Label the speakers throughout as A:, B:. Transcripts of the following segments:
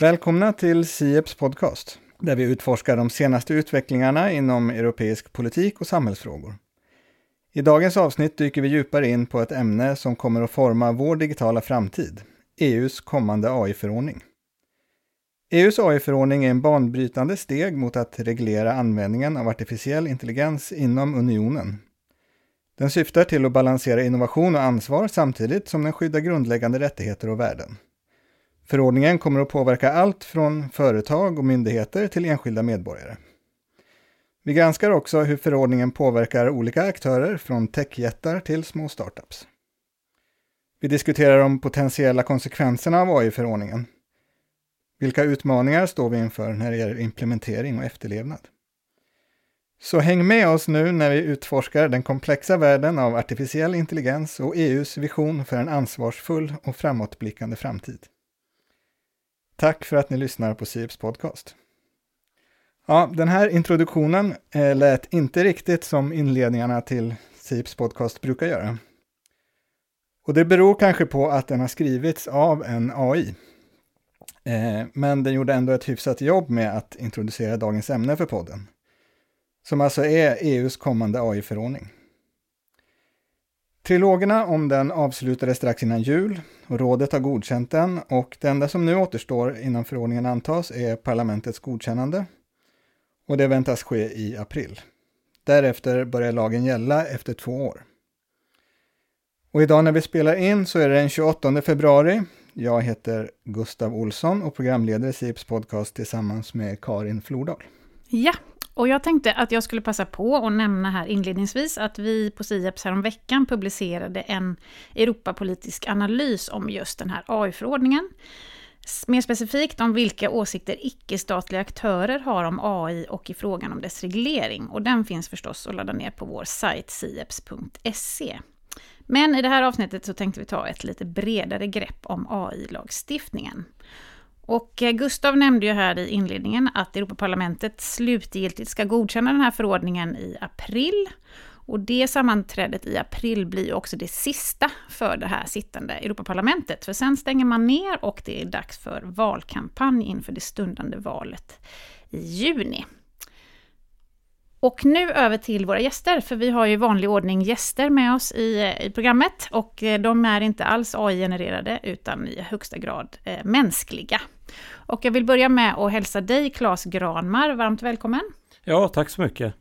A: Välkomna till Sieps podcast, där vi utforskar de senaste utvecklingarna inom europeisk politik och samhällsfrågor. I dagens avsnitt dyker vi djupare in på ett ämne som kommer att forma vår digitala framtid, EUs kommande AI-förordning. EUs AI-förordning är en banbrytande steg mot att reglera användningen av artificiell intelligens inom unionen. Den syftar till att balansera innovation och ansvar samtidigt som den skyddar grundläggande rättigheter och värden. Förordningen kommer att påverka allt från företag och myndigheter till enskilda medborgare. Vi granskar också hur förordningen påverkar olika aktörer från techjättar till små startups. Vi diskuterar de potentiella konsekvenserna av AI-förordningen. Vilka utmaningar står vi inför när det gäller implementering och efterlevnad? Så häng med oss nu när vi utforskar den komplexa världen av artificiell intelligens och EUs vision för en ansvarsfull och framåtblickande framtid. Tack för att ni lyssnar på Sieps podcast. Ja, den här introduktionen eh, lät inte riktigt som inledningarna till Sieps podcast brukar göra. Och det beror kanske på att den har skrivits av en AI. Eh, men den gjorde ändå ett hyfsat jobb med att introducera dagens ämne för podden. Som alltså är EUs kommande AI-förordning. Trilogerna om den avslutades strax innan jul och rådet har godkänt den och det enda som nu återstår innan förordningen antas är parlamentets godkännande och det väntas ske i april. Därefter börjar lagen gälla efter två år. Och idag när vi spelar in så är det den 28 februari. Jag heter Gustav Olsson och programleder Sips podcast tillsammans med Karin Flordal.
B: Ja, och jag tänkte att jag skulle passa på att nämna här inledningsvis att vi på Sieps veckan publicerade en Europapolitisk analys om just den här AI-förordningen. Mer specifikt om vilka åsikter icke-statliga aktörer har om AI och i frågan om dess reglering. Och den finns förstås att ladda ner på vår sajt sieps.se. Men i det här avsnittet så tänkte vi ta ett lite bredare grepp om AI-lagstiftningen. Och eh, Gustav nämnde ju här i inledningen att Europaparlamentet slutgiltigt ska godkänna den här förordningen i april. Och det sammanträdet i april blir också det sista för det här sittande Europaparlamentet. För sen stänger man ner och det är dags för valkampanj inför det stundande valet i juni. Och nu över till våra gäster, för vi har ju i vanlig ordning gäster med oss i, eh, i programmet. Och eh, de är inte alls AI-genererade, utan i högsta grad eh, mänskliga. Och jag vill börja med att hälsa dig, Claes Granmar, varmt välkommen.
C: Ja, tack så mycket.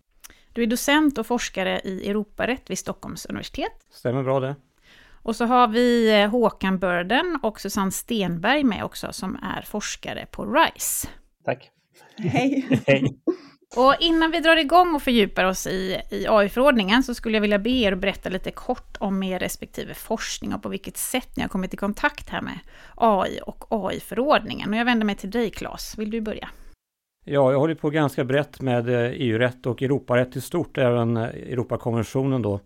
B: Du är docent och forskare i Europarätt vid Stockholms universitet.
C: Stämmer bra det.
B: Och så har vi eh, Håkan Börden och Susanne Stenberg med också, som är forskare på RISE.
D: Tack.
B: Hej. Hej. Och innan vi drar igång och fördjupar oss i, i AI-förordningen så skulle jag vilja be er att berätta lite kort om er respektive forskning och på vilket sätt ni har kommit i kontakt här med AI och AI-förordningen. Och jag vänder mig till dig Claes, vill du börja?
C: Ja, jag håller på ganska brett med eh, e EU-rätt och Europarätt i stort, även eh, Europakonventionen då.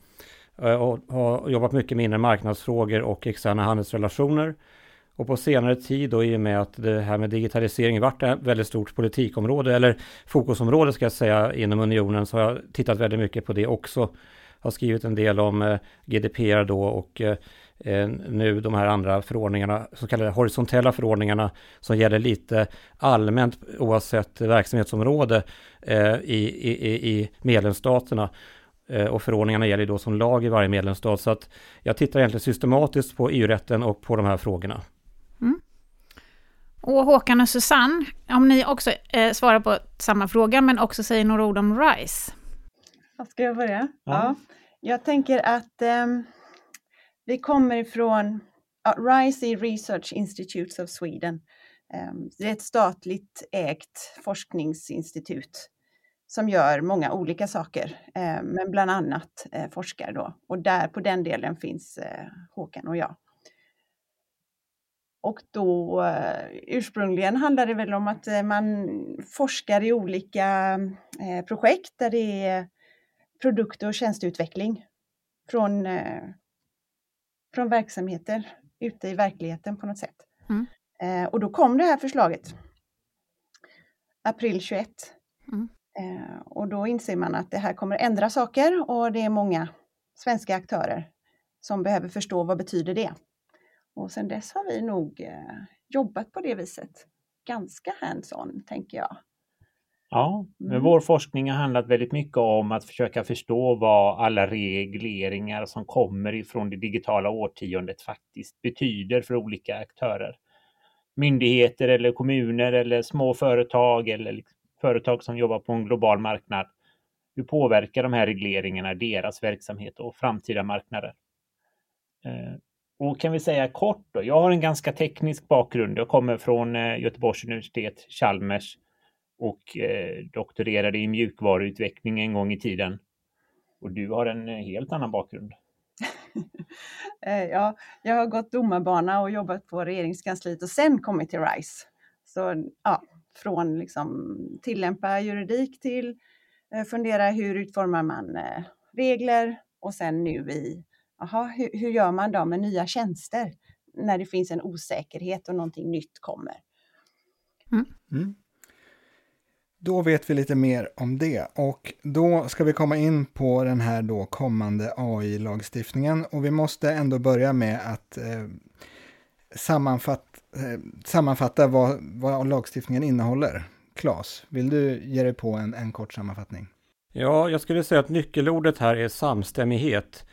C: Jag och har jobbat mycket med inre marknadsfrågor och externa handelsrelationer. Och på senare tid då i och med att det här med digitalisering varit ett väldigt stort politikområde eller fokusområde ska jag säga inom unionen så har jag tittat väldigt mycket på det också. Har skrivit en del om eh, GDPR då och eh, eh, nu de här andra förordningarna, så kallade horisontella förordningarna som gäller lite allmänt oavsett verksamhetsområde eh, i, i, i medlemsstaterna. Eh, och förordningarna gäller då som lag i varje medlemsstat. Så att jag tittar egentligen systematiskt på EU-rätten och på de här frågorna.
B: Och Håkan och Susanne, om ni också eh, svarar på samma fråga, men också säger några ord om RISE.
E: Ska jag börja? Ja. ja. Jag tänker att eh, vi kommer ifrån ja, RISE är Research Institutes of Sweden. Eh, det är ett statligt ägt forskningsinstitut som gör många olika saker, eh, men bland annat eh, forskar då. Och där på den delen finns eh, Håkan och jag. Och då eh, ursprungligen handlar det väl om att eh, man forskar i olika eh, projekt där det är produkt och tjänsteutveckling från, från verksamheter ute i verkligheten på något sätt. Mm. Och då kom det här förslaget april 21. Mm. Och då inser man att det här kommer ändra saker och det är många svenska aktörer som behöver förstå vad betyder det. Och sedan dess har vi nog eh, jobbat på det viset ganska hands-on, tänker jag.
D: Ja, men mm. vår forskning har handlat väldigt mycket om att försöka förstå vad alla regleringar som kommer ifrån det digitala årtiondet faktiskt betyder för olika aktörer. Myndigheter eller kommuner eller små företag eller liksom företag som jobbar på en global marknad. Hur påverkar de här regleringarna deras verksamhet och framtida marknader? Och kan vi säga kort då, jag har en ganska teknisk bakgrund. Jag kommer från eh, Göteborgs universitet, Chalmers och eh, doktorerade i mjukvaruutveckling en gång i tiden. Och du har en eh, helt annan bakgrund.
E: ja, jag har gått domarbana och jobbat på regeringskansliet och sen kommit till RISE. Så ja, från liksom tillämpa juridik till fundera hur utformar man regler och sen nu i aha, hur, hur gör man då med nya tjänster när det finns en osäkerhet och någonting nytt kommer?
A: Mm. Mm. Då vet vi lite mer om det och då ska vi komma in på den här då kommande AI-lagstiftningen och vi måste ändå börja med att eh, sammanfatta, eh, sammanfatta vad, vad lagstiftningen innehåller. Klas, vill du ge dig på en, en kort sammanfattning?
C: Ja, jag skulle säga att nyckelordet här är samstämmighet.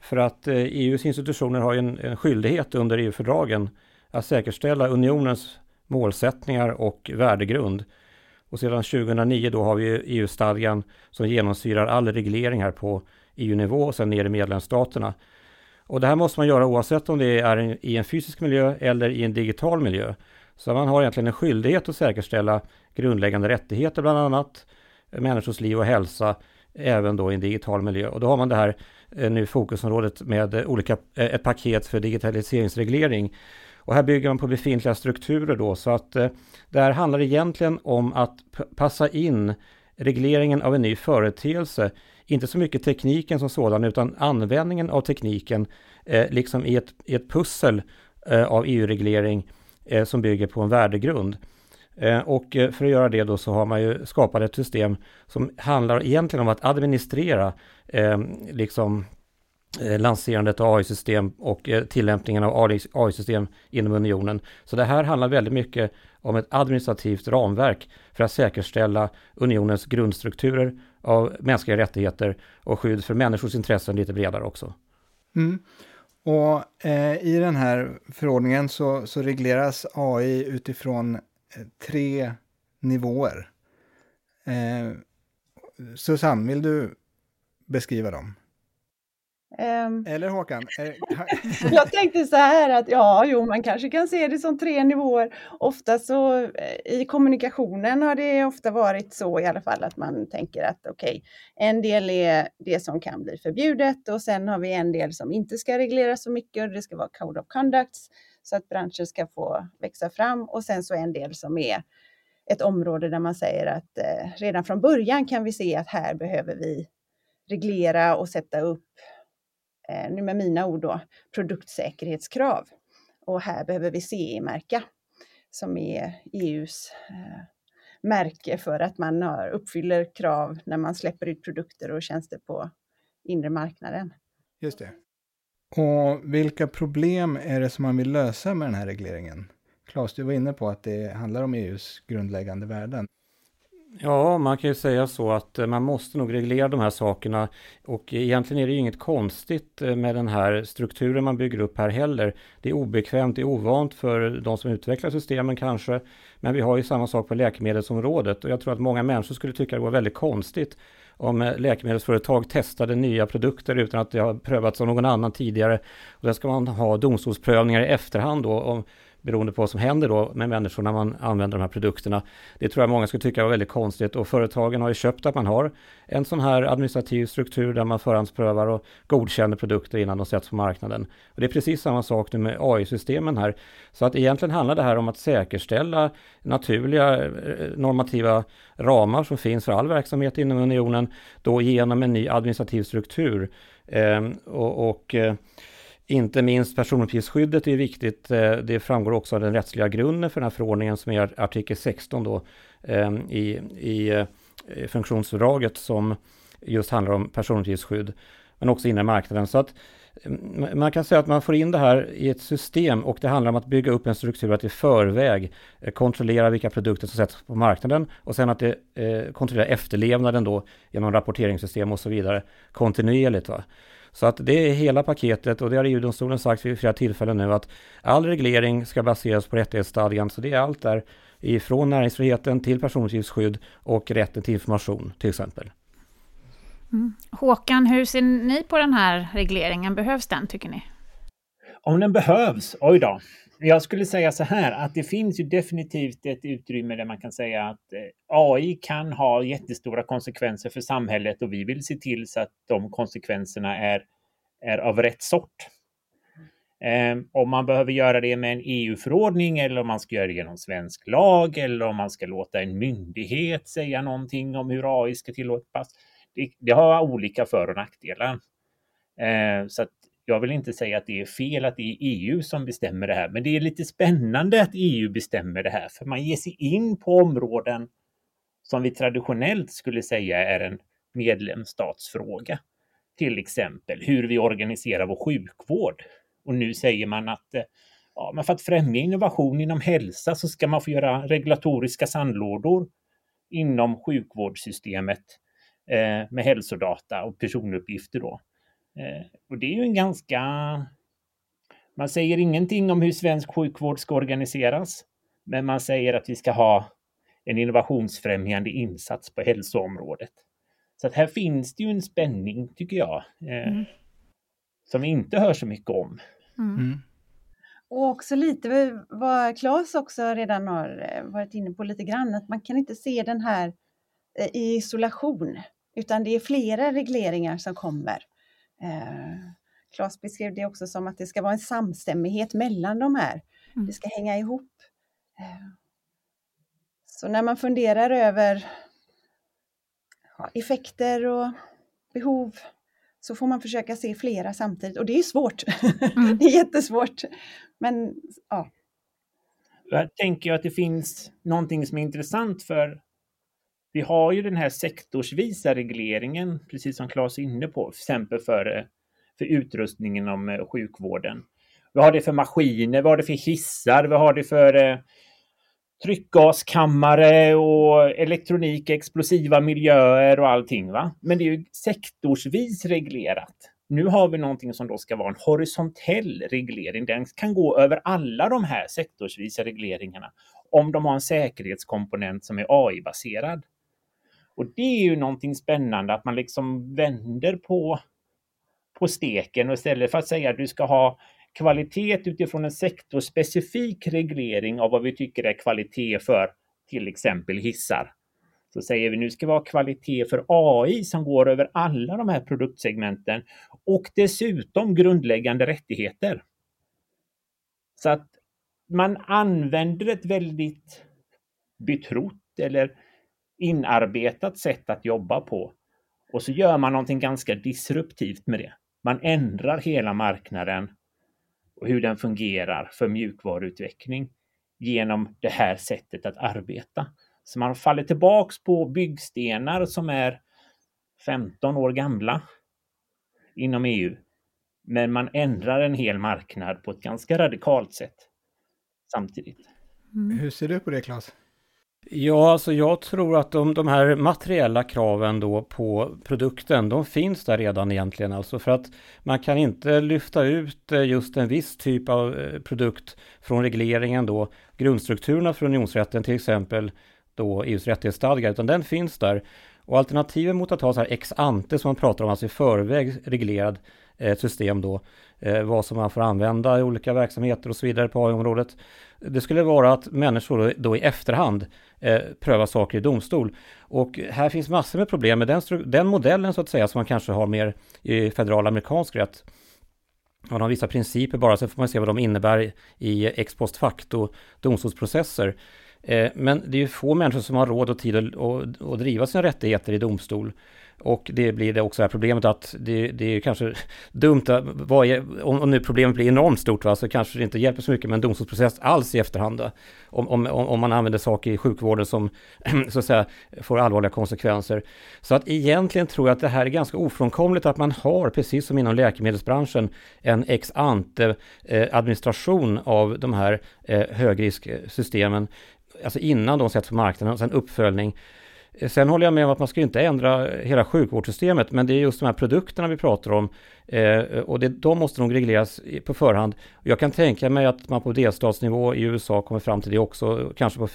C: För att eh, e EUs institutioner har en, en skyldighet under EU-fördragen att säkerställa unionens målsättningar och värdegrund. Och sedan 2009 då har vi EU-stadgan som genomsyrar all reglering här på EU-nivå och sen ner i medlemsstaterna. Och det här måste man göra oavsett om det är i en fysisk miljö eller i en digital miljö. Så man har egentligen en skyldighet att säkerställa grundläggande rättigheter bland annat, eh, människors liv och hälsa, även då i en digital miljö. Och då har man det här eh, nu fokusområdet med eh, olika, eh, ett paket för digitaliseringsreglering. Och här bygger man på befintliga strukturer då, så att eh, det här handlar egentligen om att passa in regleringen av en ny företeelse, inte så mycket tekniken som sådan, utan användningen av tekniken, liksom i ett, i ett pussel av EU-reglering som bygger på en värdegrund. Eh, och eh, för att göra det då så har man ju skapat ett system som handlar egentligen om att administrera eh, liksom eh, lanserandet av AI-system och tillämpningen av AI-system inom unionen. Så det här handlar väldigt mycket om ett administrativt ramverk för att säkerställa unionens grundstrukturer av mänskliga rättigheter och skydd för människors intressen lite bredare också.
A: Mm. Och eh, i den här förordningen så, så regleras AI utifrån tre nivåer. Eh, Susanne, vill du beskriva dem? Um, Eller Håkan? Eh,
E: jag tänkte så här att ja, jo, man kanske kan se det som tre nivåer. Ofta så eh, i kommunikationen har det ofta varit så i alla fall att man tänker att okej, okay, en del är det som kan bli förbjudet och sen har vi en del som inte ska regleras så mycket och det ska vara Code of Conducts så att branschen ska få växa fram och sen så en del som är ett område där man säger att eh, redan från början kan vi se att här behöver vi reglera och sätta upp, eh, nu med mina ord då, produktsäkerhetskrav. Och här behöver vi CE-märka som är EUs eh, märke för att man har, uppfyller krav när man släpper ut produkter och tjänster på inre marknaden.
A: Just det. Och vilka problem är det som man vill lösa med den här regleringen? Claes, du var inne på att det handlar om EUs grundläggande värden.
C: Ja, man kan ju säga så att eh, man måste nog reglera de här sakerna och egentligen är det ju inget konstigt eh, med den här strukturen man bygger upp här heller. Det är obekvämt, det är ovant för de som utvecklar systemen kanske, men vi har ju samma sak på läkemedelsområdet och jag tror att många människor skulle tycka det var väldigt konstigt om eh, läkemedelsföretag testade nya produkter utan att det har prövats av någon annan tidigare. Och där ska man ha domstolsprövningar i efterhand då om beroende på vad som händer då med människor när man använder de här produkterna. Det tror jag många skulle tycka var väldigt konstigt och företagen har ju köpt att man har en sån här administrativ struktur där man förhandsprövar och godkänner produkter innan de sätts på marknaden. Och det är precis samma sak nu med AI-systemen här. Så att egentligen handlar det här om att säkerställa naturliga eh, normativa ramar som finns för all verksamhet inom unionen då genom en ny administrativ struktur. Eh, och, och eh, inte minst personuppgiftsskyddet är viktigt. Eh, det framgår också av den rättsliga grunden för den här förordningen som är artikel 16 då ehm, i, i eh, funktionsfördraget som just handlar om personuppgiftsskydd men också inre marknaden. Så att mm, man kan säga att man får in det här i ett system och det handlar om att bygga upp en struktur att i förväg eh, kontrollera vilka produkter som sätts på marknaden och sen att det eh, kontrollerar efterlevnaden då genom rapporteringssystem och så vidare kontinuerligt. Va? Så att det är hela paketet och det har EU-domstolen sagt vid flera tillfällen nu att all reglering ska baseras på rättighetsstadgan. Så det är allt där ifrån näringsfriheten till personuppgiftsskydd och rätten till information till exempel.
B: Mm. Håkan, hur ser ni på den här regleringen? Behövs den tycker ni?
D: Om den behövs? Oj då. Jag skulle säga så här att det finns ju definitivt ett utrymme där man kan säga att eh, AI kan ha jättestora konsekvenser för samhället och vi vill se till så att de konsekvenserna är, är av rätt sort. Ehm, om man behöver göra det med en EU-förordning eller om man ska göra det genom svensk lag eller om man ska låta en myndighet säga någonting om hur AI ska tillåtas det, det har olika för och nackdelar. Ehm, så att jag vill inte säga att det är fel att det är EU som bestämmer det här, men det är lite spännande att EU bestämmer det här, för man ger sig in på områden som vi traditionellt skulle säga är en medlemsstatsfråga. Till exempel hur vi organiserar vår sjukvård. Och nu säger man att eh, ja, men för att främja innovation inom hälsa så ska man få göra regulatoriska sandlådor inom sjukvårdssystemet eh, med hälsodata och personuppgifter då. Eh, och det är ju en ganska... Man säger ingenting om hur svensk sjukvård ska organiseras, men man säger att vi ska ha en innovationsfrämjande insats på hälsoområdet. Så att här finns det ju en spänning, tycker jag, eh, mm. som vi inte hör så mycket om. Mm. mm.
E: Och också lite vad Claes också redan har eh, varit inne på lite grann, att man kan inte se den här eh, i isolation utan det är flera regleringar som kommer. Eh, Claes beskrev det också som att det ska vara en samstämmighet mellan de här. Mm. Det ska hänga ihop. Eh, så när man funderar över ja, effekter och behov så får man försöka se flera samtidigt och det är svårt. Mm. det är jättesvårt. Men ja.
D: Jag tänker att det finns någonting som är intressant för vi har ju den här sektorsvisa regleringen, precis som Claes är inne på, till exempel för, eh, för utrustning inom eh, sjukvården. Vad har det för maskiner? Vad har det för hissar? Vad har det för eh, tryckgaskammare och elektronik, explosiva miljöer och allting. Va? Men det är ju sektorsvis reglerat. Nu har vi någonting som då ska vara en horisontell reglering. Den kan gå över alla de här sektorsvisa regleringarna om de har en säkerhetskomponent som är AI-baserad. Och det är ju någonting spännande att man liksom vänder på, på steken och istället för att säga att du ska ha kvalitet utifrån en sektorspecifik reglering av vad vi tycker är kvalitet för till exempel hissar. Så säger vi nu ska vi ha kvalitet för AI som går över alla de här produktsegmenten och dessutom grundläggande rättigheter. Så att man använder ett väldigt betrott eller inarbetat sätt att jobba på. Och så gör man någonting ganska disruptivt med det. Man ändrar hela marknaden och hur den fungerar för mjukvaruutveckling genom det här sättet att arbeta. Så man faller tillbaks på byggstenar som är 15 år gamla inom EU. Men man ändrar en hel marknad på ett ganska radikalt sätt samtidigt.
A: Mm. Hur ser du på det, Claes?
C: Ja, alltså jag tror att de, de här materiella kraven då på produkten, de finns där redan egentligen. Alltså för att man kan inte lyfta ut eh, just en viss typ av eh, produkt från regleringen då, grundstrukturerna för unionsrätten till exempel, då EUs rättighetsstadga, utan den finns där. Och alternativen mot att ha så här ex ante som man pratar om, alltså i förväg reglerad eh, system då, eh, vad som man får använda i olika verksamheter och så vidare på AI-området. Det skulle vara att människor då, då i efterhand eh, pröva saker i domstol. Och här finns massor med problem med den, den modellen så att säga som man kanske har mer i federal amerikansk rätt. Man har vissa principer bara, så får man se vad de innebär i ex post facto domstolsprocesser. Eh, men det är ju få människor som har råd och tid att, att, att driva sina rättigheter i domstol. Och det blir det också här problemet att det, det är kanske dumt, att, vad är, om, nu problemet blir enormt stort va, så kanske det inte hjälper så mycket med en domstolsprocess alls i efterhand. Om, om, om man använder saker i sjukvården som så att säga får allvarliga konsekvenser. Så att egentligen tror jag att det här är ganska ofrånkomligt att man har, precis som inom läkemedelsbranschen, en ex ante eh, administration av de här eh, högrisksystemen alltså innan de sätts på marknaden och sen uppföljning. Sen håller jag med om att man ska inte ändra hela sjukvårdssystemet, men det är just de här produkterna vi pratar om eh, och det, de måste nog regleras på förhand. Jag kan tänka mig att man på delstatsnivå i USA kommer fram till det också, kanske på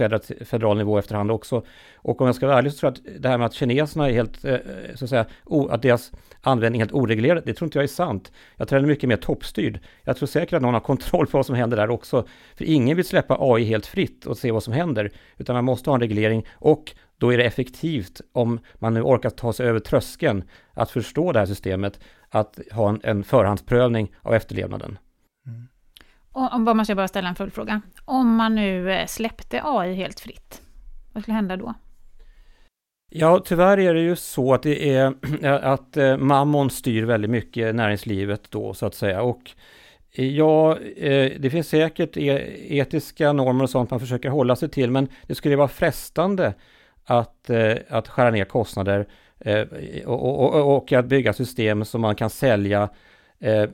C: federal nivå efterhand också. Och om jag ska vara ärlig så tror jag att det här med att kineserna är helt, eh, så att säga, att deras användning helt oreglerad, det tror inte jag är sant. Jag tror den är mycket mer toppstyrd. Jag tror säkert att någon har kontroll på vad som händer där också. För ingen vill släppa AI helt fritt och se vad som händer, utan man måste ha en reglering och då är det effektivt, om man nu orkar ta sig över tröskeln, att förstå det här systemet, att ha en, en förhandsprövning av efterlevnaden.
B: Mm. Och om, måste jag bara ställa en följdfråga. Om man nu eh, släppte AI helt fritt, vad skulle hända då?
C: Ja, tyvärr är det ju så att det är eh, att eh, mammon styr väldigt mycket näringslivet då så att säga. Och eh, Ja, det finns säkert e-, etiska normer och sånt man försöker hålla sig till, men det skulle vara frestande att, att skära ner kostnader och, och, och, att bygga system som man kan sälja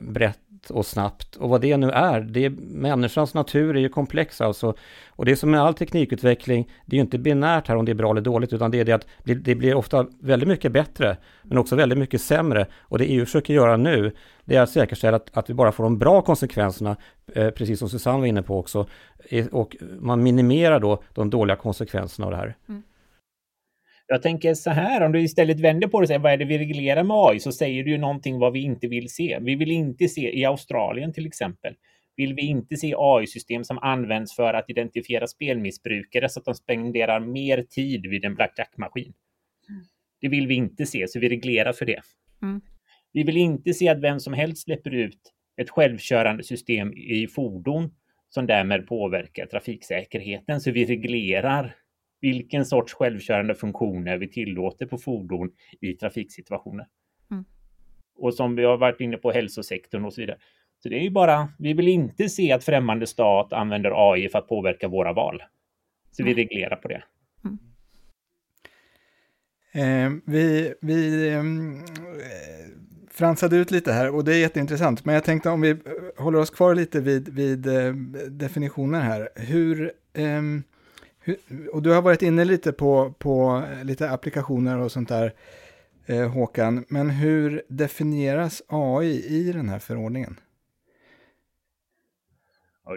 C: brett brett och snabbt. Och vad det nu är, det är, människans natur är ju komplex alltså. Och det är som med all teknikutveckling, det är ju inte binärt här om det är bra eller dåligt, utan det är det att det blir ofta väldigt mycket bättre, men också väldigt mycket sämre. Och det EU försöker göra nu, det är att säkerställa att, att vi bara får de bra konsekvenserna, eh, precis som Susanne var inne på också, och man minimerar då de dåliga konsekvenserna av det här. Mm.
D: Jag tänker så här, om du istället vänder på det och säger vad är det vi reglerar med AI, så säger du ju någonting vad vi inte vill se. Vi vill inte se, i Australien till exempel, vill vi inte se AI-system som används för att identifiera spelmissbrukare så att de spenderar mer tid vid en blackjack-maskin. Det vill vi inte se, så vi reglerar för det. Mm. Vi vill inte se att vem som helst släpper ut ett självkörande system i fordon som därmed påverkar trafiksäkerheten, så vi reglerar vilken sorts självkörande funktioner vi tillåter på fordon i trafiksituationer. Mm. Och som vi har varit inne på hälsosektorn och så vidare. Så det är ju bara, vi vill inte se att främmande stat använder AI för att påverka våra val. Så mm. vi reglerar på det. Mm.
A: Eh, vi vi eh, fransade ut lite här och det är jätteintressant. Men jag tänkte om vi håller oss kvar lite vid, vid eh, definitioner här. Hur, ehm, och du har varit inne lite på, på lite applikationer och sånt där, eh, Håkan. Men hur definieras AI i den här förordningen?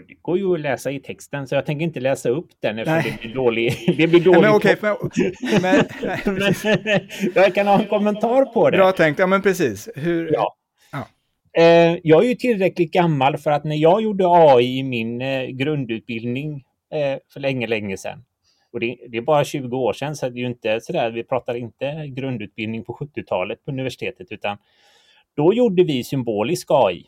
D: det går ju att läsa i texten, så jag tänker inte läsa upp den eftersom nej. det blir dålig. Det blir dålig
A: men, okay, men,
D: men, men, jag kan ha en kommentar på det.
A: Bra tänkt, ja men precis. Hur,
D: ja. ja. Eh, jag är ju tillräckligt gammal för att när jag gjorde AI i min eh, grundutbildning eh, Eh, för länge, länge sedan. Och det, det, är bara 20 år sedan, så det är ju inte sådär, vi pratar inte grundutbildning på 70-talet på universitetet, utan då gjorde vi symbolisk AI.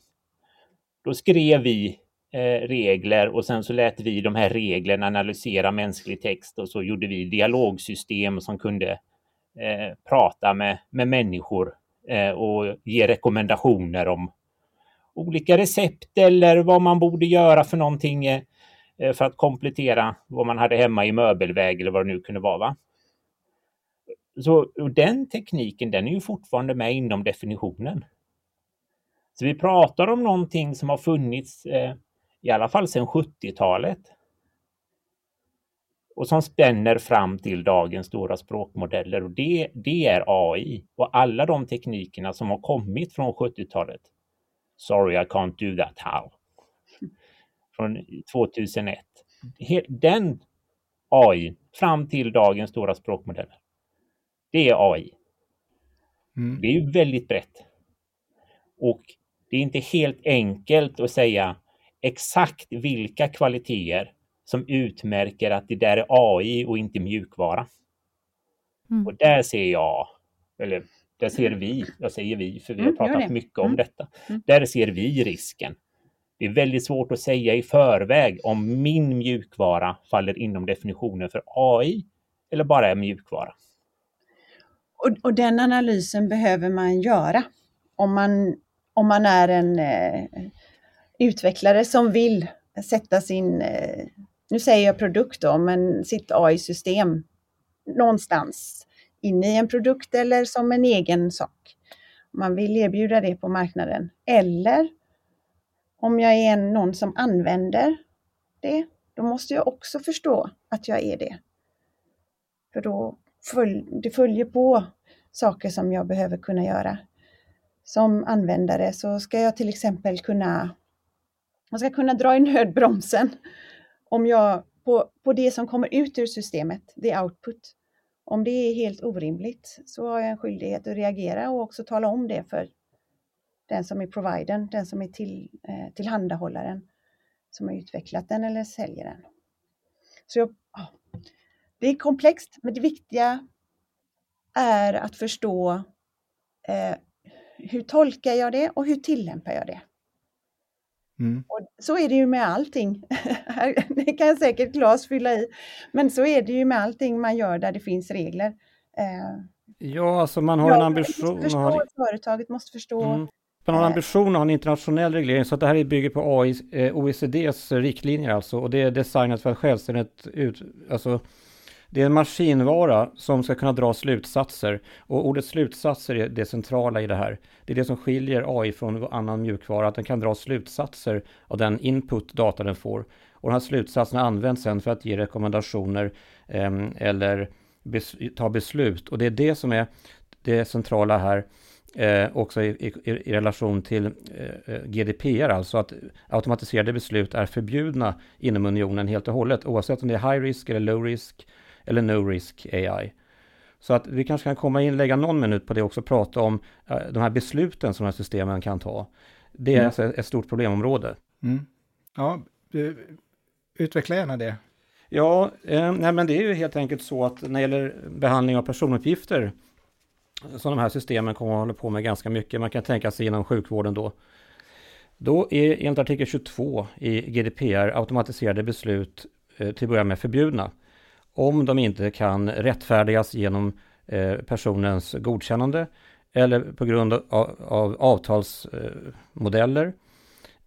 D: Då skrev vi eh, regler och sen så lät vi de här reglerna analysera mänsklig text och så gjorde vi dialogsystem som kunde eh, prata med, med människor eh, och ge rekommendationer om olika recept eller vad man borde göra för någonting Eh, Eh, för att komplettera vad man hade hemma i möbelväg eller vad det nu kunde vara. Va? Så den tekniken, den är ju fortfarande med inom definitionen. Så vi pratar om någonting som har funnits eh, i alla fall sedan 70-talet. Och som spänner fram till dagens stora språkmodeller och det, det är AI. Och alla de teknikerna som har kommit från 70-talet. Sorry, I can't do that how från 2001. Den AI fram till dagens stora språkmodeller. Det är AI. Mm. Det är ju väldigt brett. Och det är inte helt enkelt att säga exakt vilka kvaliteter som utmärker att det där är AI och inte mjukvara. Mm. Och där ser jag, eller där ser vi, jag säger vi för vi har mm, pratat mycket om mm. detta, mm. där ser vi risken det är väldigt svårt att säga i förväg om min mjukvara faller inom definitionen för AI eller bara är mjukvara.
E: och, och, den analysen behöver man göra om man, om man är en eh, utvecklare som vill sätta sin, eh, nu säger jag produkt då, men sitt AI-system någonstans in i en produkt eller som en egen sak. Man vill erbjuda det på marknaden. Eller om jag är någon som använder det, då måste jag också förstå att jag är det. För då följ, det följer på saker som jag behöver kunna göra. Som användare så ska jag till exempel kunna, jag ska kunna dra i nödbromsen om jag på, på det som kommer ut ur systemet, the output. Om det är helt orimligt så har jag en skyldighet att reagera och också tala om det för den som är providern, den som är till, eh, tillhandahållaren som har utvecklat den eller säljer den. Så jag, det är komplext, men det viktiga är att förstå eh, hur tolkar jag det och hur tillämpar jag det? Mm. Och så är det ju med allting. det kan säkert Claes fylla i, men så är det ju med allting man gör där det finns regler. Eh,
C: ja, alltså man har en ambition.
E: Förstå, har... Företaget måste förstå. Mm.
C: Man har ambition att ha en internationell reglering, så att det här bygger på AI, eh, OECDs riktlinjer alltså, och det är designat för att självständigt ut, alltså det är en maskinvara som ska kunna dra slutsatser och ordet slutsatser är det centrala i det här. Det är det som skiljer AI från annan mjukvara, att den kan dra slutsatser av den input data den får. Och de här slutsatserna används sen för att ge rekommendationer eh, eller bes ta beslut. Och det är det som är det centrala här. Eh, också i, i, i, relation till eh, eh GDPR, alltså att automatiserade beslut är förbjudna inom unionen helt och hållet, oavsett om det är high risk eller low risk eller No Risk AI. Så att vi kanske kan komma in, lägga någon minut på det också, prata om uh, de här besluten som de här systemen kan ta. Det är mm. alltså ett stort problemområde. Mm.
A: Ja, utveckla gärna det.
C: Ja, eh, nej, men det är ju helt enkelt så att när det gäller behandling av personuppgifter som de här systemen kommer att hålla på med ganska mycket, man kan tänka sig inom sjukvården då, då är enligt artikel 22 i GDPR automatiserade beslut eh, till att börja med förbjudna. Om de inte kan rättfärdigas genom eh, personens godkännande eller på grund av, av avtalsmodeller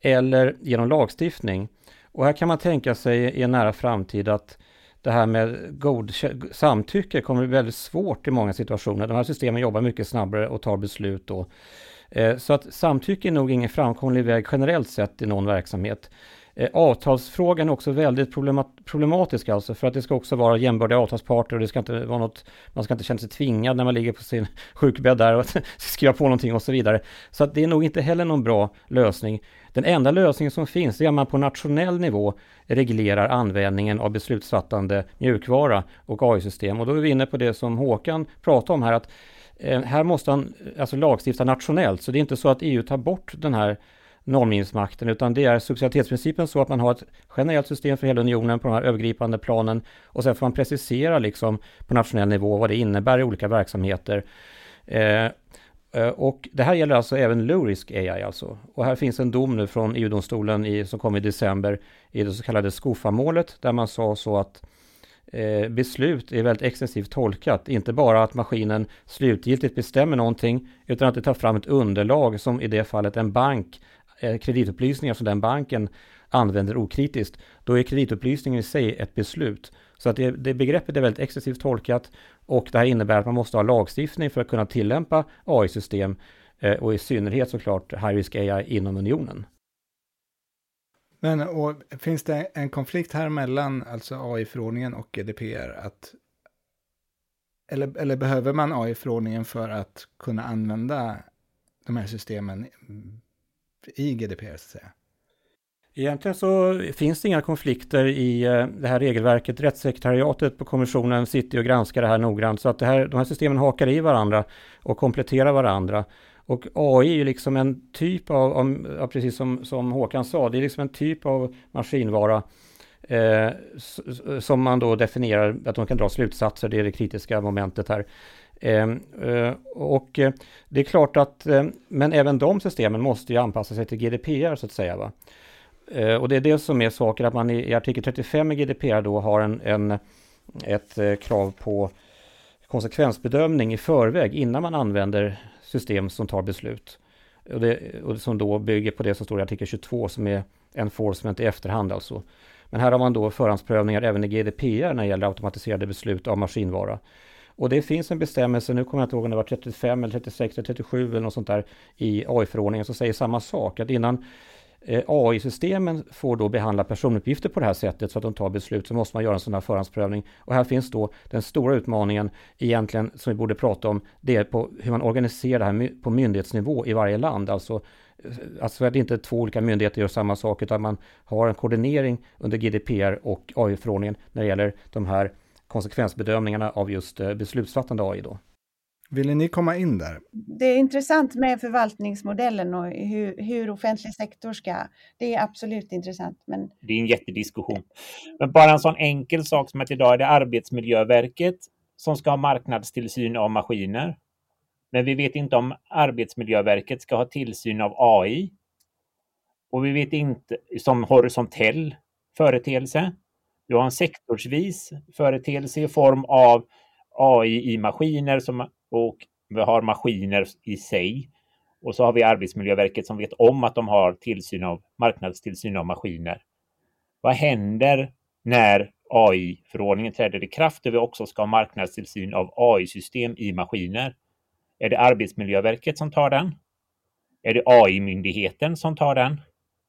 C: eller genom lagstiftning. Och här kan man tänka sig i en nära framtid att det här med god samtycke kommer bli väldigt svårt i många situationer. De här systemen jobbar mycket snabbare och tar beslut då. Eh, så att samtycke är nog ingen framkomlig väg generellt sett i någon verksamhet. Eh, avtalsfrågan är också väldigt problematisk alltså för att det ska också vara jämbördiga avtalsparter och det ska inte vara något, man ska inte känna sig tvingad när man ligger på sin sjukbädd där och skriva på någonting och så vidare. Så att det är nog inte heller någon bra lösning. Den enda lösningen som finns är att man på nationell nivå reglerar användningen av beslutsfattande mjukvara och AI-system. Och då är vi inne på det som Håkan pratade om här, att eh, här måste han alltså lagstifta nationellt. Så det är inte så att EU tar bort den här normgivningsmakten, utan det är subsidiaritetsprincipen så att man har ett generellt system för hela unionen på den här övergripande planen och sen får man precisera liksom på nationell nivå vad det innebär i olika verksamheter. Eh, eh Eh, och det här gäller alltså även low risk AI alltså. Och här finns en dom nu från EU-domstolen i, som kom i december i det så kallade SKOFA-målet där man sa så att eh, beslut är väldigt extensivt tolkat. Inte bara att maskinen slutgiltigt bestämmer någonting utan att det tar fram ett underlag som i det fallet en bank Eh, kreditupplysningar som den banken använder okritiskt, då är kreditupplysningen i sig ett beslut. Så att det, det begreppet är väldigt extensivt tolkat och det här innebär att man måste ha lagstiftning för att kunna tillämpa AI-system eh, och i synnerhet såklart high risk AI inom unionen.
A: Men och, finns det en konflikt här mellan alltså AI-förordningen och GDPR? Att, eller, eller behöver man AI-förordningen för att kunna använda de här systemen i GDPR så att säga?
C: Egentligen så finns det inga konflikter i eh, det här regelverket. Rättssekretariatet på kommissionen sitter och granskar det här noggrant så att det här, de här systemen hakar i varandra och kompletterar varandra. Och AI är ju liksom en typ av, av precis som, som Håkan sa, det är liksom en typ av maskinvara eh, som man då definierar att de kan dra slutsatser, det är det kritiska momentet här. Eh, eh och eh, det är klart att, men även de systemen måste ju anpassa sig till GDPR så att säga. Va? Eh, och det är det som är saker att man i, artikel 35 i GDPR då har en, en ett eh, krav på konsekvensbedömning i förväg innan man använder system som tar beslut. Och, det, och som då bygger på det som står i artikel 22 som är enforcement i efterhand alltså. Men här har man då förhandsprövningar även i GDPR när det gäller automatiserade beslut av maskinvara. Och det finns en bestämmelse, nu kommer jag inte ihåg om det var 35 eller 36 eller 37 eller något sånt där i AI-förordningen som säger samma sak. Att innan Eh, AI-systemen får då behandla personuppgifter på det här sättet så att de tar beslut så måste man göra en sån här förhandsprövning. Och här finns då den stora utmaningen egentligen som vi borde prata om. Det är på hur man organiserar det här på myndighetsnivå i varje land. Alltså eh, Alltså att inte två olika myndigheter gör samma sak utan man har en koordinering under GDPR och AI-förordningen när det gäller de här konsekvensbedömningarna av just eh, beslutsfattande AI då.
A: Ville ni komma in där?
E: Det är intressant med förvaltningsmodellen och hur, hur offentlig sektor ska... Det är absolut intressant. Men...
D: Det är en jättediskussion. Men bara en sån enkel sak som att idag är det Arbetsmiljöverket som ska ha marknadstillsyn av maskiner. Men vi vet inte om Arbetsmiljöverket ska ha tillsyn av AI. Och vi vet inte som horisontell företeelse. Vi har en sektorsvis företeelse i form av AI i maskiner som, och vi har maskiner i sig. Och så har vi Arbetsmiljöverket som vet om att de har tillsyn av marknadstillsyn av maskiner. Vad händer när AI-förordningen träder i kraft där vi också ska ha marknadstillsyn av AI-system i maskiner? Är det Arbetsmiljöverket som tar den? Är det AI-myndigheten som tar den?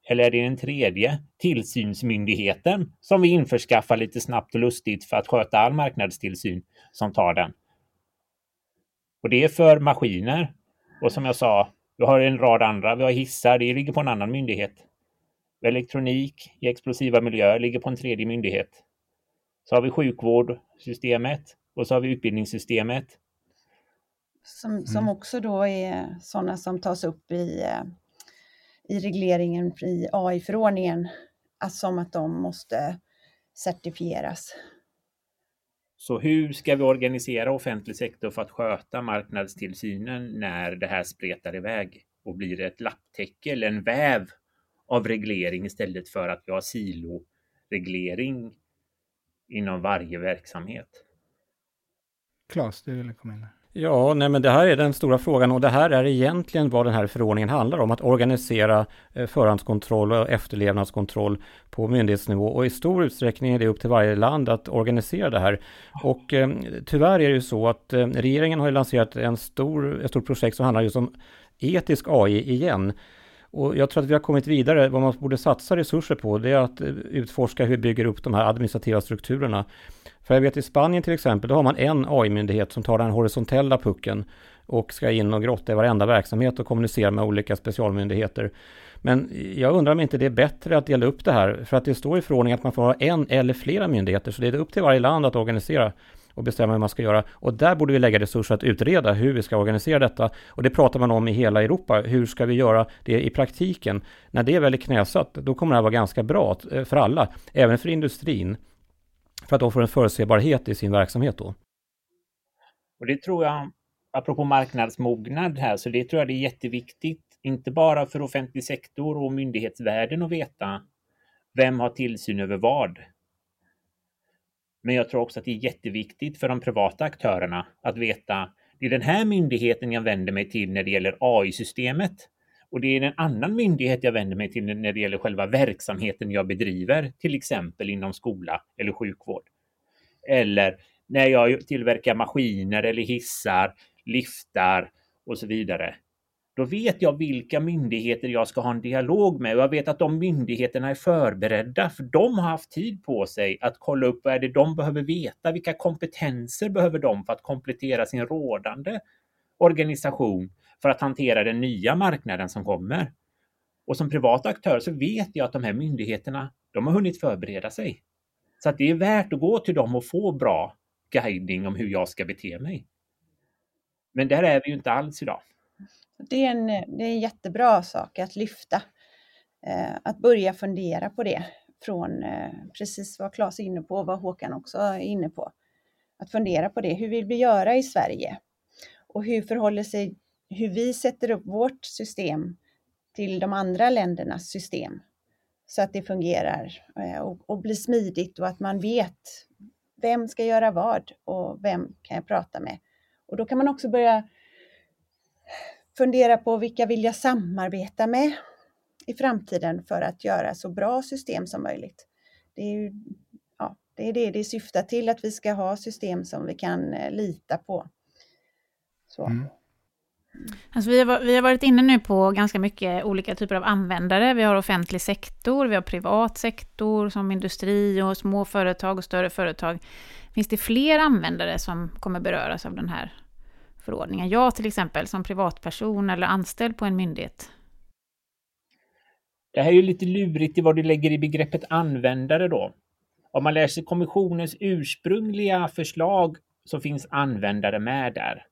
D: Eller är det den tredje, tillsynsmyndigheten, som vi införskaffar lite snabbt och lustigt för att sköta all marknadstillsyn, som tar den? Och det är för maskiner. Och som jag sa, vi har en rad andra. Vi har hissar, det ligger på en annan myndighet. Elektronik i explosiva miljöer ligger på en tredje myndighet. Så har vi sjukvårdssystemet och så har vi utbildningssystemet.
E: Som, mm. som också då är sådana som tas upp i, eh, i regleringen i AI-förordningen, som att de måste certifieras.
D: Så hur ska vi organisera offentlig sektor för att sköta marknadstillsynen när det här spretar iväg och blir ett lapptäcke eller en väv av reglering istället för att vi har siloreglering inom varje verksamhet?
A: Klas, du ville komma in här.
C: Ja, nej men det här är den stora frågan och det här är egentligen vad den här förordningen handlar om, att organisera eh, förhandskontroll och efterlevnadskontroll på myndighetsnivå och i stor utsträckning är det upp till varje land att organisera det här. Och eh, tyvärr är det ju så att eh, regeringen har lanserat en stor, ett stort projekt som handlar just om etisk AI igen. Och jag tror att vi har kommit vidare. Vad man borde satsa resurser på det är att eh, utforska hur vi bygger upp de här administrativa strukturerna. För jag vet i Spanien till exempel, då har man en AI-myndighet som tar den horisontella pucken och ska in och grotta i varenda verksamhet och kommunicera med olika specialmyndigheter. Men jag undrar om inte det är bättre att dela upp det här, för att det står i förordningen att man får ha en eller flera myndigheter, så det är upp till varje land att organisera och bestämma hur man ska göra. Och där borde vi lägga resurser att utreda hur vi ska organisera detta. Och det pratar man om i hela Europa. Hur ska vi göra det i praktiken? När det är väl är knäsatt, då kommer det här vara ganska bra eh, för alla, även för industrin. För att de får en förutsebarhet i sin verksamhet då.
D: Och det tror jag, apropå marknadsmognad här, så det tror jag det är jätteviktigt, inte bara för offentlig sektor och myndighetsvärlden att veta vem har tillsyn över vad? Men jag tror också att det är jätteviktigt för de privata aktörerna att veta det är den här myndigheten jag vänder mig till när det gäller AI-systemet. Och det är en annan myndighet jag vänder mig till när det gäller själva verksamheten jag bedriver, till exempel inom skola eller sjukvård. Eller när jag tillverkar maskiner eller hissar, liftar och så vidare. Då vet jag vilka myndigheter jag ska ha en dialog med och jag vet att de myndigheterna är förberedda för de har haft tid på sig att kolla upp vad är det de behöver veta, vilka kompetenser behöver de för att komplettera sin rådande organisation för att hantera den nya marknaden som kommer. Och som privat aktör så vet jag att de här myndigheterna, de har hunnit förbereda sig. Så att det är värt att gå till dem och få bra guidning om hur jag ska bete mig. Men där är vi ju inte alls idag.
E: Det är en, det är en jättebra sak att lyfta. Eh, att börja fundera på det från eh, precis vad Claes är inne på och vad Håkan också är inne på. Att fundera på det. Hur vill vi göra i Sverige? Och hur förhåller sig hur vi sätter upp vårt system till de andra ländernas system så att det fungerar eh, och, och blir smidigt och att man vet vem ska göra vad och vem kan jag prata med? Och då kan man också börja fundera på vilka vill jag samarbeta med i framtiden för att göra så bra system som möjligt. Det är ju, ja, det, är det det syftar till, att vi ska ha system som vi kan eh, lita på. Så. Mm.
B: Alltså vi, har, vi har varit inne nu på ganska mycket olika typer av användare. Vi har offentlig sektor, vi har privat sektor som industri och små företag och större företag. Finns det fler användare som kommer beröras av den här förordningar. Jag till exempel som privatperson eller anställd på en myndighet.
D: Det här är ju lite lurigt i vad du lägger i begreppet användare då. Om man läser kommissionens ursprungliga förslag så finns användare med där.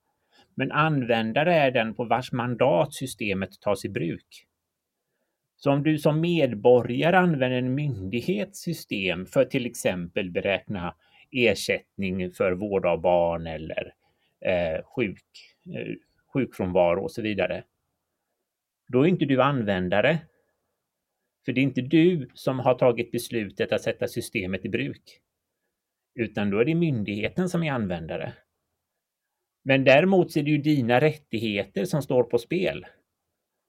D: Men användare är den på vars mandat systemet tas i bruk. Så om du som medborgare använder en myndighets system för till exempel beräkna ersättning för vård av barn eller eh, sjuk, eh, sjukfrånvaro och så vidare. Då är inte du användare. För det är inte du som har tagit beslutet att sätta systemet i bruk. Utan då är det myndigheten som är användare. Men däremot så är det ju dina rättigheter som står på spel.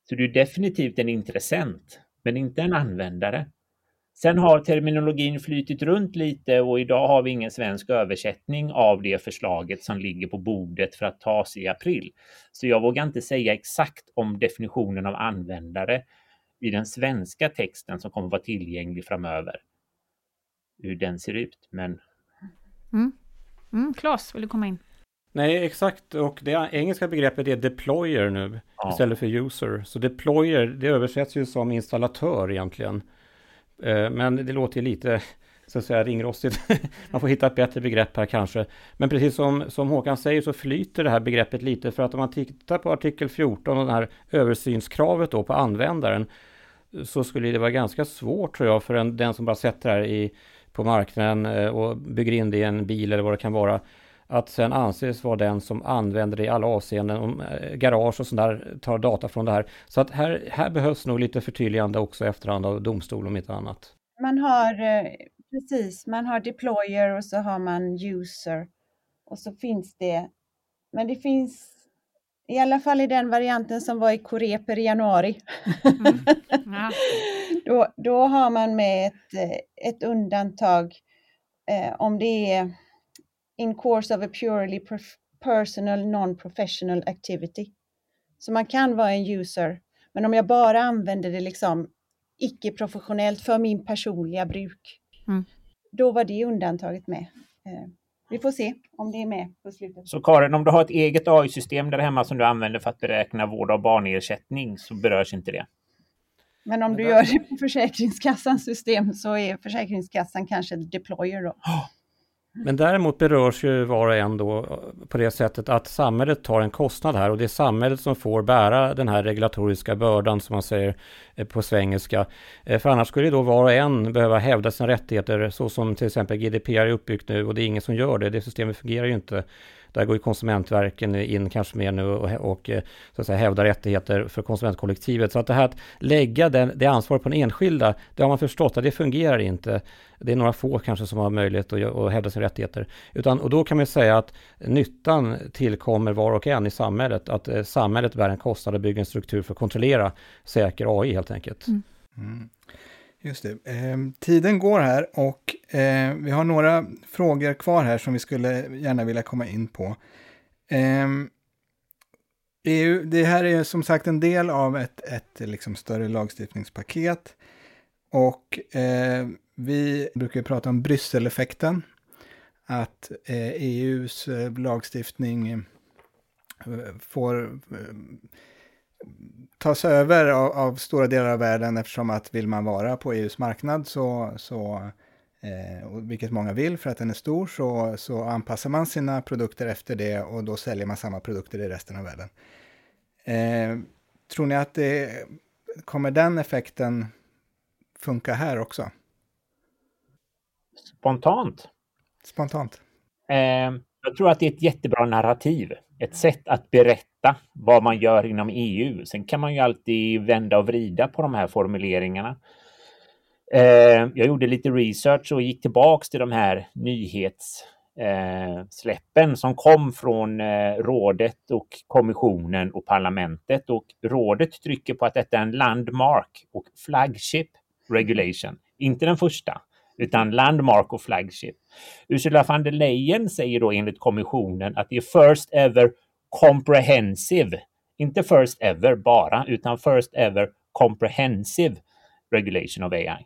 D: Så du är definitivt en intressent, men inte en användare. Sen har terminologin flytit runt lite och idag har vi ingen svensk översättning av det förslaget som ligger på bordet för att tas i april. Så jag vågar inte säga exakt om definitionen av användare i den svenska texten som kommer vara tillgänglig framöver. Hur den ser ut, men...
B: Mm. Mm, Claes, vill du komma in?
C: Nej, exakt. Och det engelska begreppet är deployer nu ja. istället för user. Så deployer, det översätts ju som installatör egentligen. Eh, men det låter ju lite så att säga ringrostigt. Man får hitta ett bättre begrepp här kanske. Men precis som, som Håkan säger så flyter det här begreppet lite för att om man tittar på artikel 14 och det här översynskravet då på användaren så skulle det vara ganska svårt tror jag för en, den som bara sätter det här i, på marknaden eh, och bygger in det i en bil eller vad det kan vara att sen anses vara den som använder det i alla avseenden, om eh, garage och sånt där tar data från det här. Så att här, här behövs nog lite förtydligande också efterhand av domstol om inte annat.
E: Man har eh, precis, man har deployer och så har man user och så finns det, men det finns i alla fall i den varianten som var i Coreper i januari. Mm. Ja. då, då har man med ett, eh, ett undantag eh, om det är in course of a purely personal non-professional activity. Så man kan vara en user, men om jag bara använder det liksom icke-professionellt för min personliga bruk, mm. då var det undantaget med. Eh, vi får se om det är med på slutet.
D: Så Karin, om du har ett eget AI-system där hemma som du använder för att beräkna vård av barnersättning så berörs inte det?
E: Men om du gör det på Försäkringskassans system så är Försäkringskassan kanske deployer då. Oh.
C: Men däremot berörs ju var och en då eh, på det sättet att samhället tar en kostnad här och det är samhället som får bära den här regulatoriska bördan som man säger eh, på svengelska. Eh, för annars skulle då var och en behöva hävda sina rättigheter så som till exempel GDPR är uppbyggt nu och det är ingen som gör det. Det systemet fungerar ju inte. Där går ju konsumentverken in kanske mer nu och, och eh, så att säga, hävdar rättigheter för konsumentkollektivet. Så att det här att lägga den, det ansvaret på den enskilda, det har man förstått att det fungerar inte. Det är några få kanske som har möjlighet att, att hävda sina rättigheter. Utan, och då kan man säga att nyttan tillkommer var och en i samhället. Att eh, samhället bär en kostnad och bygger en struktur för att kontrollera säker AI helt enkelt. Mm. Mm.
A: Just det. Eh, tiden går här och eh, vi har några frågor kvar här som vi skulle gärna vilja komma in på. Eh, EU, det här är som sagt en del av ett, ett liksom större lagstiftningspaket. Och eh, vi brukar prata om Brysseleffekten. Att EUs eh, e eh, lagstiftning eh, får eh, tas över av, av, stora delar av världen eftersom att vill man vara på EUs marknad så, så eh, vilket många vill för att den är stor, så, så anpassar man sina produkter efter det och då säljer man samma produkter i resten av världen. Eh, tror ni att det kommer den effekten funka här också?
D: Spontant?
A: Spontant.
D: Eh, jag tror att det är ett jättebra narrativ. Ett sätt att berätta vad man gör inom EU. Sen kan man ju alltid vända och vrida på de här formuleringarna. Eh, jag gjorde lite research och gick tillbaks till de här nyhetssläppen eh, som kom från eh, rådet och kommissionen och parlamentet. Och rådet trycker på att detta är en landmark och flagship regulation. Inte den första, utan landmark och flagship. Ursula von der Leyen säger då enligt kommissionen att det är first ever comprehensive, inte first ever bara, utan first ever comprehensive regulation of AI.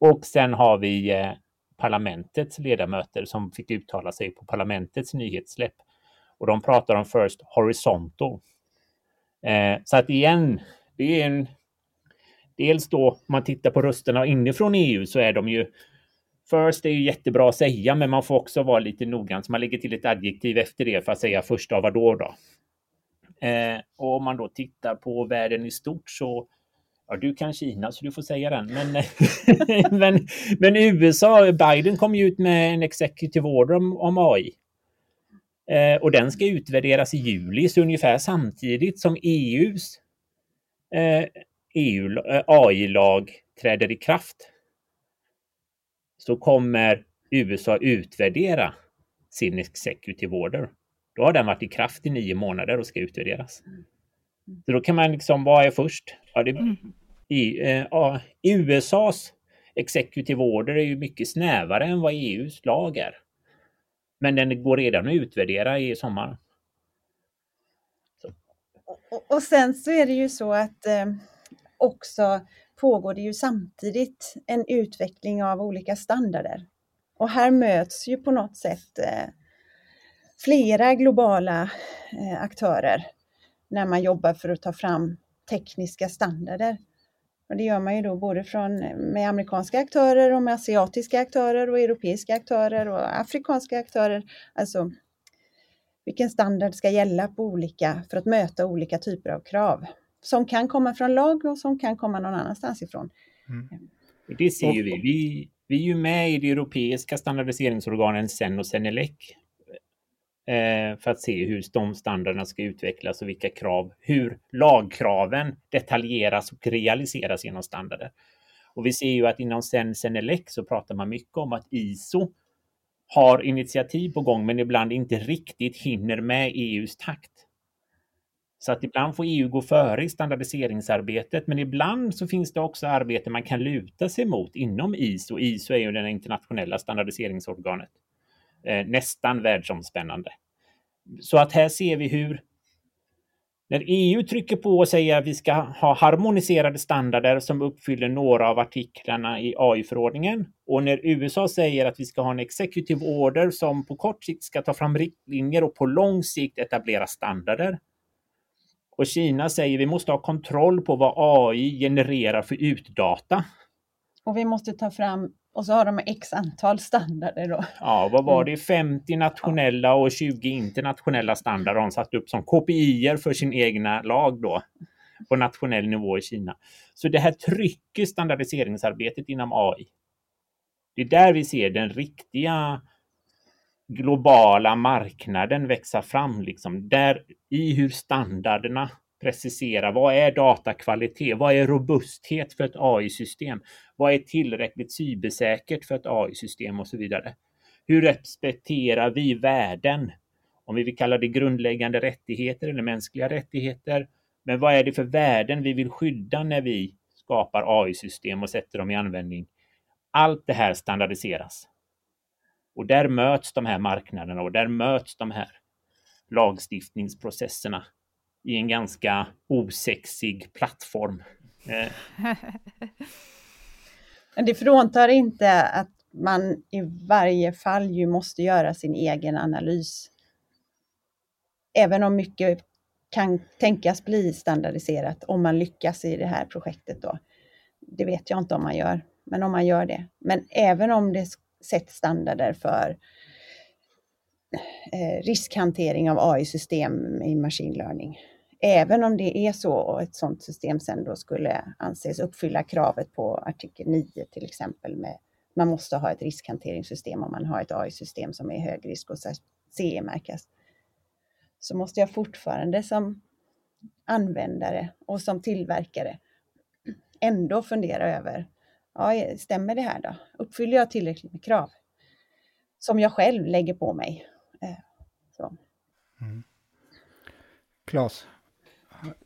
D: Och sen har vi eh, parlamentets ledamöter som fick uttala sig på parlamentets nyhetssläpp. Och de pratar om First Horizontal. Eh, så att igen, det är en... Dels då, om man tittar på rösterna inifrån EU så är de ju First är ju jättebra att säga, men man får också vara lite noggrann så man lägger till ett adjektiv efter det för att säga första av vad då. då. Eh, och om man då tittar på världen i stort så Ja, du kan Kina så du får säga den. Men, men, men USA, Biden kom ju ut med en executive order om, om AI. Eh, och den ska utvärderas i juli, så ungefär samtidigt som EUs eh, EU, eh, AI-lag träder i kraft så kommer USA utvärdera sin executive order. Då har den varit i kraft i nio månader och ska utvärderas. Så då kan man liksom, vad är först? Ja, det, mm i, eh, USAs executive order är ju mycket snävare än vad EUs lag är. Men den går redan att utvärdera i sommar.
E: Och, och, sen så är det ju så att eh, också pågår det ju samtidigt en utveckling av olika standarder. Och här möts ju på något sätt eh, flera globala eh, aktörer när man jobbar för att ta fram tekniska standarder. Och det gör man ju då både från, eh, med amerikanska aktörer och med asiatiska aktörer och europeiska aktörer och afrikanska aktörer. Alltså vilken standard ska gälla på olika, för att möta olika typer av krav som kan komma från lag och som kan komma någon annanstans ifrån. Mm.
D: Det ser ju vi. vi. Vi är ju med i det europeiska standardiseringsorganen SEN och Senelec Eh, för att se hur de standarderna ska utvecklas och vilka krav, hur lagkraven detaljeras och realiseras genom standarder. Och vi ser ju att inom Sen Senelec så pratar man mycket om att ISO har initiativ på gång men ibland inte riktigt hinner med EUs takt. Så att ibland får EU gå före i standardiseringsarbetet, men ibland så finns det också arbete man kan luta sig mot inom ISO. ISO är ju det internationella standardiseringsorganet eh, nästan världsomspännande. Så att här ser vi hur när EU trycker på och säger att vi ska ha harmoniserade standarder som uppfyller några av artiklarna i AI-förordningen och när USA säger att vi ska ha en executive order som på kort sikt ska ta fram riktlinjer och på lång sikt etablera standarder. Och Kina säger vi måste ha kontroll på vad AI genererar för utdata.
E: Och vi måste ta fram och så har de x antal standarder då.
D: Ja, vad var det? 50 nationella och 20 internationella standarder de satt upp som KPI för sin egna lag då på nationell nivå i Kina. Så det här trycker standardiseringsarbetet inom AI. Det är där vi ser den riktiga globala marknaden växa fram, liksom där i hur standarderna precisera vad är datakvalitet? Vad är robusthet för ett AI-system? Vad är tillräckligt cybersäkert för ett AI-system och så vidare? Hur respekterar vi värden? Om vi vill kalla det grundläggande rättigheter eller mänskliga rättigheter. Men vad är det för värden vi vill skydda när vi skapar AI-system och sätter dem i användning? Allt det här standardiseras. Och där möts de här marknaderna och där möts de här lagstiftningsprocesserna i en ganska osexig plattform. Eh.
E: Men det fråntar inte att man i varje fall ju måste göra sin egen analys. Även om mycket kan tänkas bli standardiserat om man lyckas i det här projektet då. Det vet jag inte om man gör, men om man gör det. Men även om det sett standarder för eh, riskhantering av AI-system i machine learning Även om det är så och ett sådant system sen då skulle anses uppfylla kravet på artikel 9 till exempel med man måste ha ett riskhanteringssystem om man har ett AI-system som är hög risk och CE-märkas. Så måste jag fortfarande som användare och som tillverkare ändå fundera över ja, stämmer det här då? Uppfyller jag tillräckligt med krav? Som jag själv lägger på mig. Eh, så. Mm.
A: Klas?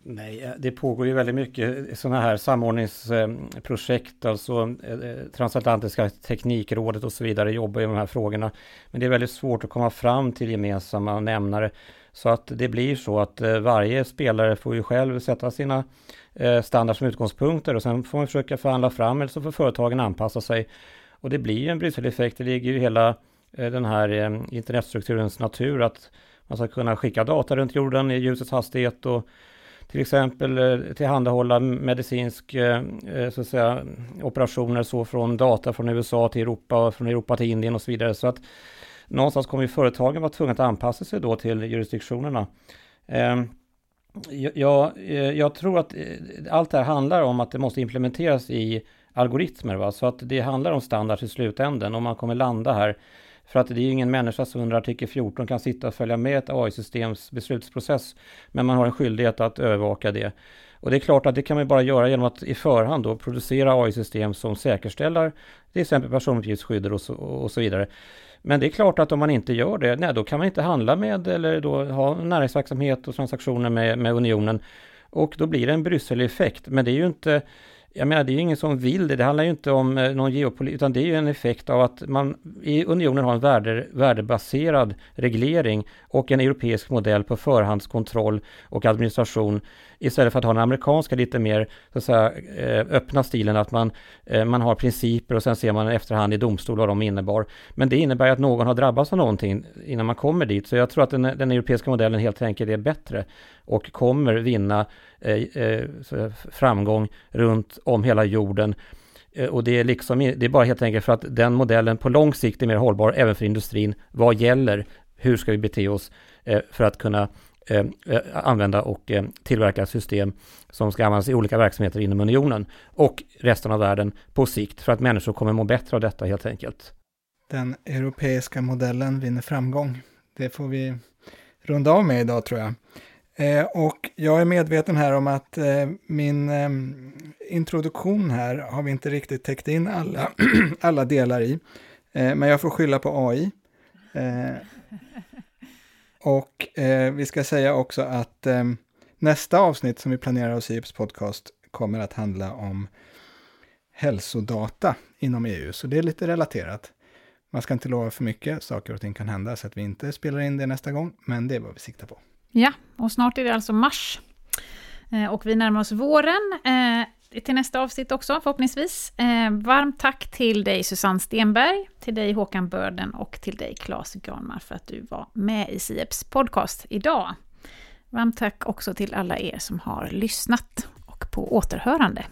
C: Nej, eh, det pågår ju väldigt mycket sådana här samordningsprojekt, alltså eh, Transatlantiska teknikrådet och så vidare jobbar ju med de här frågorna. Men det är väldigt svårt att komma fram till gemensamma nämnare. Så att det blir så att eh, varje spelare får ju själv sätta sina eh, standard som utgångspunkter och sen får man försöka förhandla fram eller så får företagen anpassa sig. Och det blir ju en Brysseleffekt, det ligger ju hela eh, den här internetstrukturens natur att man ska kunna skicka data runt jorden i ljusets hastighet och till exempel tillhandahålla medicinsk så att säga, operationer så från data från USA till Europa, från Europa till Indien och så vidare. Så att någonstans kommer ju företagen vara tvungna att anpassa sig då till jurisdiktionerna. Ehm, jag, eh, jag tror att eh, allt det här handlar om att det måste implementeras i algoritmer. Va? Så att det handlar om standard i slutänden Om man kommer landa här för att det är ju ingen människa som under artikel 14 kan sitta och följa med ett AI-systems beslutsprocess. Men man har en skyldighet att övervaka det. Och det är klart att det kan man bara göra genom att i förhand då producera AI-system som säkerställer till exempel personuppgiftsskyddet och så, och så vidare. Men det är klart att om man inte gör det, nej, då kan man inte handla med eller då ha näringsverksamhet och transaktioner med, med unionen. Och då blir det en Brysseleffekt. Men det är ju inte jag menar, det är ju ingen som vill det. Det handlar ju inte om eh, någon geopolitik, utan det är ju en effekt av att man i unionen har en värde, värdebaserad reglering och en europeisk modell på förhandskontroll och administration istället för att ha den amerikanska lite mer så att säga, eh, öppna stilen att man, eh, man har principer och sen ser man efterhand i domstol vad de innebar. Men det innebär att någon har drabbats av någonting innan man kommer dit. Så jag tror att den, den europeiska modellen helt enkelt är bättre och kommer vinna eh, eh framgång runt om hela jorden. Och det är, liksom, det är bara helt enkelt för att den modellen på lång sikt är mer hållbar även för industrin. Vad gäller? Hur ska vi bete oss för att kunna Eh, eh, använda och eh, tillverka system som ska användas i olika verksamheter inom unionen och resten av världen på sikt för att människor kommer må bättre av detta helt enkelt.
A: Den europeiska modellen vinner framgång. Det får vi runda av med idag tror jag. Eh, och jag är medveten här om att eh, min eh, introduktion här har vi inte riktigt täckt in alla, alla delar i. Eh, men jag får skylla på AI. Eh, och eh, vi ska säga också att ehm, nästa avsnitt som vi planerar hos IEPS podcast kommer att handla om hälsodata inom EU, så det är lite relaterat. Man ska inte lova för mycket, saker och ting kan hända så att vi inte spelar in det nästa gång, men det är vad vi siktar på.
B: Ja, och snart är det alltså mars. Eh, och vi närmar oss våren eh, till nästa avsnitt också förhoppningsvis. Eh, varmt tack till dig Susanne Stenberg, till dig Håkan Börden och till dig Claes Granmar för att du var med i Sieps podcast idag. Varmt tack också till alla er som har lyssnat och på återhörande.